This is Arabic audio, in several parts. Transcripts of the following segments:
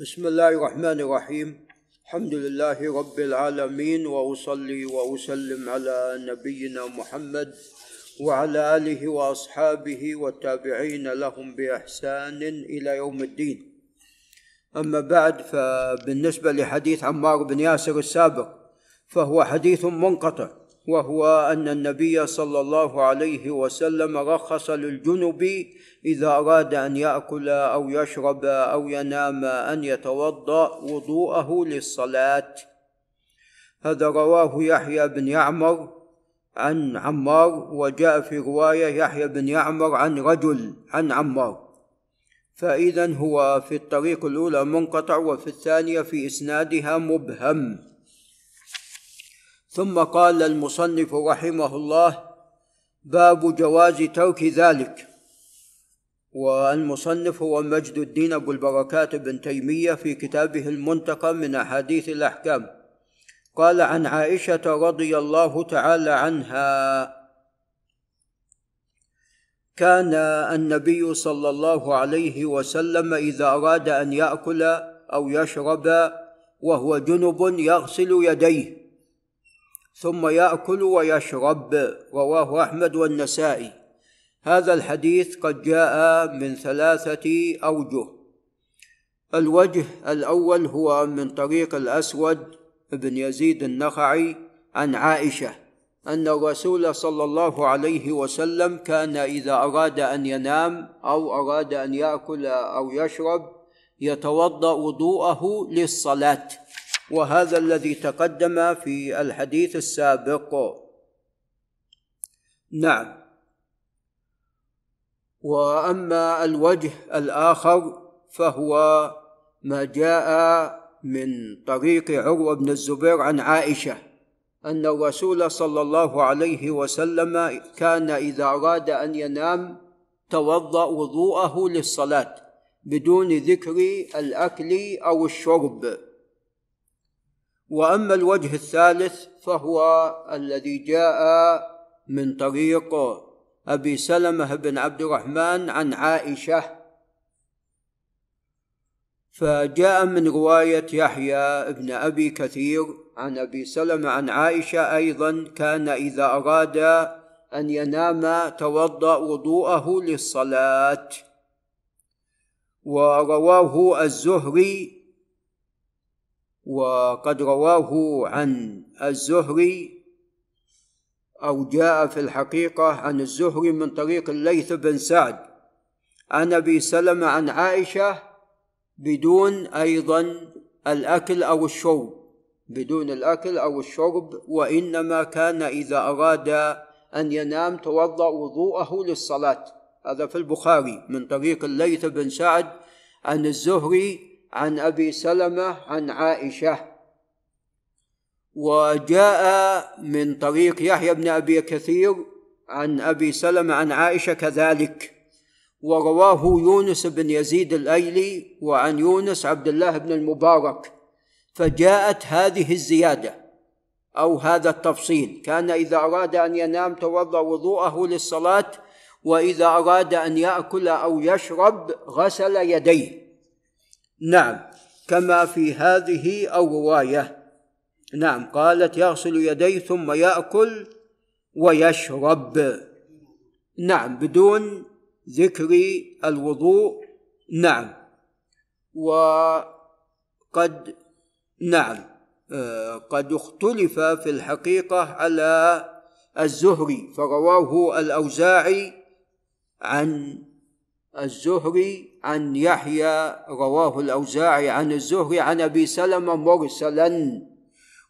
بسم الله الرحمن الرحيم. الحمد لله رب العالمين وأصلي وأسلم على نبينا محمد وعلى آله وأصحابه والتابعين لهم بإحسان إلى يوم الدين. أما بعد فبالنسبة لحديث عمار بن ياسر السابق فهو حديث منقطع. وهو أن النبي صلى الله عليه وسلم رخص للجنب إذا أراد أن يأكل أو يشرب أو ينام أن يتوضأ وضوءه للصلاة. هذا رواه يحيى بن يعمر عن عمار وجاء في رواية يحيى بن يعمر عن رجل عن عمار. فاذا هو في الطريق الأولى منقطع وفي الثانية في إسنادها مبهم. ثم قال المصنف رحمه الله باب جواز ترك ذلك. والمصنف هو مجد الدين أبو البركات بن تيمية في كتابه المنتقى من أحاديث الأحكام. قال عن عائشة رضي الله تعالى عنها كان النبي صلى الله عليه وسلم إذا أراد أن يأكل أو يشرب وهو جنب يغسل يديه. ثم يأكل ويشرب رواه أحمد والنسائي. هذا الحديث قد جاء من ثلاثة أوجه. الوجه الأول هو من طريق الأسود بن يزيد النخعي عن عائشة أن الرسول صلى الله عليه وسلم كان إذا أراد أن ينام أو أراد أن يأكل أو يشرب يتوضأ وضوءه للصلاة. وهذا الذي تقدم في الحديث السابق. نعم. وأما الوجه الآخر فهو ما جاء من طريق عروة بن الزبير عن عائشة أن الرسول صلى الله عليه وسلم كان إذا أراد أن ينام توضأ وضوءه للصلاة بدون ذكر الأكل أو الشرب. وأما الوجه الثالث فهو الذي جاء من طريق أبي سلمة بن عبد الرحمن عن عائشة. فجاء من رواية يحيى بن أبي كثير عن أبي سلمة عن عائشة أيضا كان إذا أراد أن ينام توضأ وضوءه للصلاة. ورواه الزهري وقد رواه عن الزهري أو جاء في الحقيقة عن الزهري من طريق الليث بن سعد. عن أبي سلمة عن عائشة بدون أيضا الأكل أو الشرب بدون الأكل أو الشرب وإنما كان إذا أراد أن ينام توضأ وضوءه للصلاة. هذا في البخاري من طريق الليث بن سعد. عن الزهري عن أبي سلمة عن عائشة. وجاء من طريق يحيى بن أبي كثير عن أبي سلمة عن عائشة كذلك. ورواه يونس بن يزيد الأيلي وعن يونس عبد الله بن المبارك. فجاءت هذه الزيادة أو هذا التفصيل. كان إذا أراد أن ينام توضأ وضوءه للصلاة وإذا أراد أن يأكل أو يشرب غسل يديه. نعم كما في هذه الرواية. نعم قالت يغسل يديه ثم يأكل ويشرب. نعم بدون ذكر الوضوء. نعم. وقد نعم آه، قد اختلف في الحقيقة على الزهري فرواه الأوزاعي عن الزهري عن يحيى رواه الأوزاعي عن الزهري عن أبي سلمة مرسلا.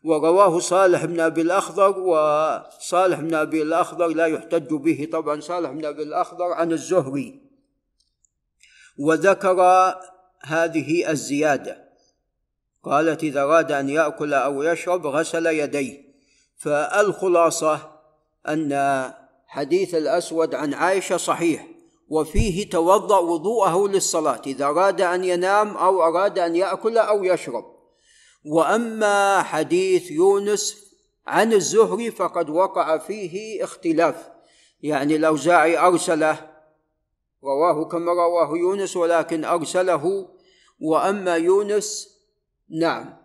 ورواه صالح بن أبي الأخضر وصالح بن أبي الأخضر لا يحتج به طبعا صالح بن أبي الأخضر عن الزهري. وذكر هذه الزيادة. قالت إذا أراد أن يأكل أو يشرب غسل يديه. فالخلاصة أن حديث الأسود عن عائشة صحيح. وفيه توضأ وضوءه للصلاة إذا أراد أن ينام أو أراد أن يأكل أو يشرب. وأما حديث يونس عن الزهري فقد وقع فيه اختلاف. يعني الأوزاعي أرسله رواه كما رواه يونس ولكن أرسله. وأما يونس نعم.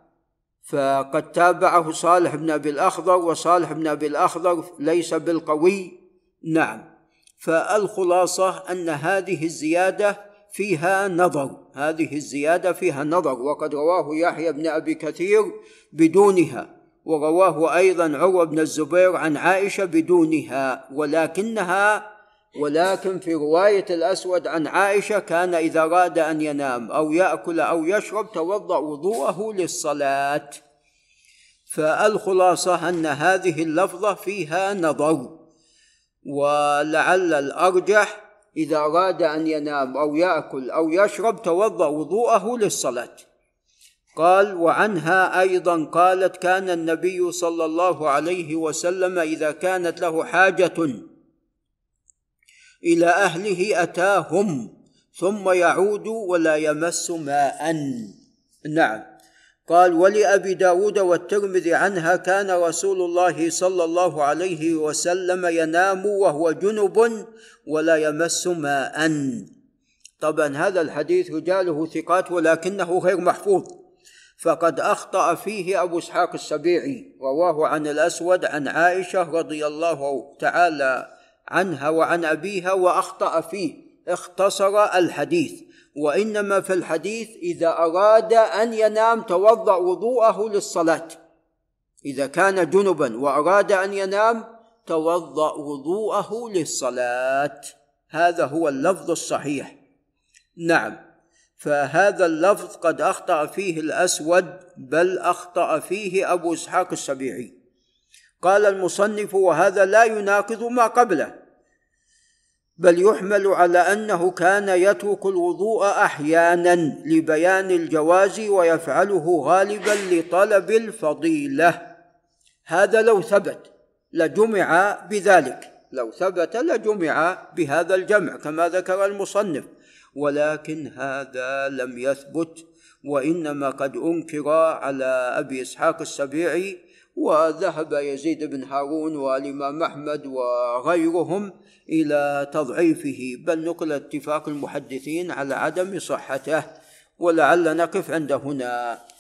فقد تابعه صالح بن أبي الأخضر وصالح بن أبي الأخضر ليس بالقوي نعم. فالخلاصة أن هذه الزيادة فيها نظر. هذه الزيادة فيها نظر وقد رواه يحيى بن أبي كثير بدونها ورواه أيضا عروة بن الزبير عن عائشة بدونها ولكنها ولكن في رواية الأسود عن عائشة كان إذا أراد أن ينام أو يأكل أو يشرب توضأ وضوءه للصلاة. فالخلاصة أن هذه اللفظة فيها نظر. ولعل الأرجح إذا أراد أن ينام أو يأكل أو يشرب توضأ وضوءه للصلاة. قال وعنها أيضا قالت كان النبي صلى الله عليه وسلم إذا كانت له حاجة إلى أهله أتاهم ثم يعود ولا يمس ماء. نعم. قال ولأبي داود والترمذي عنها كان رسول الله صلى الله عليه وسلم ينام وهو جنب ولا يمس ماء. طبعا هذا الحديث رجاله ثقات ولكنه غير محفوظ. فقد أخطأ فيه أبو إسحاق السبيعي رواه عن الأسود عن عائشة رضي الله تعالى عنها وعن أبيها وأخطأ فيه. اختصر الحديث. وإنما في الحديث إذا أراد أن ينام توضأ وضوءه للصلاة. إذا كان جنبا وأراد أن ينام توضأ وضوءه للصلاة. هذا هو اللفظ الصحيح. نعم فهذا اللفظ قد أخطأ فيه الأسود بل أخطأ فيه أبو إسحاق السبيعي. قال المصنف وهذا لا يناقض ما قبله. بل يحمل على أنه كان يترك الوضوء أحيانا لبيان الجواز ويفعله غالبا لطلب الفضيلة. هذا لو ثبت لجمع بذلك. لو ثبت لجمع بهذا الجمع كما ذكر المصنف. ولكن هذا لم يثبت وإنما قد أنكر على أبي إسحاق السبيعي وذهب يزيد بن هارون والإمام أحمد وغيرهم إلى تضعيفه بل نقل اتفاق المحدثين على عدم صحته ولعل نقف عند هنا.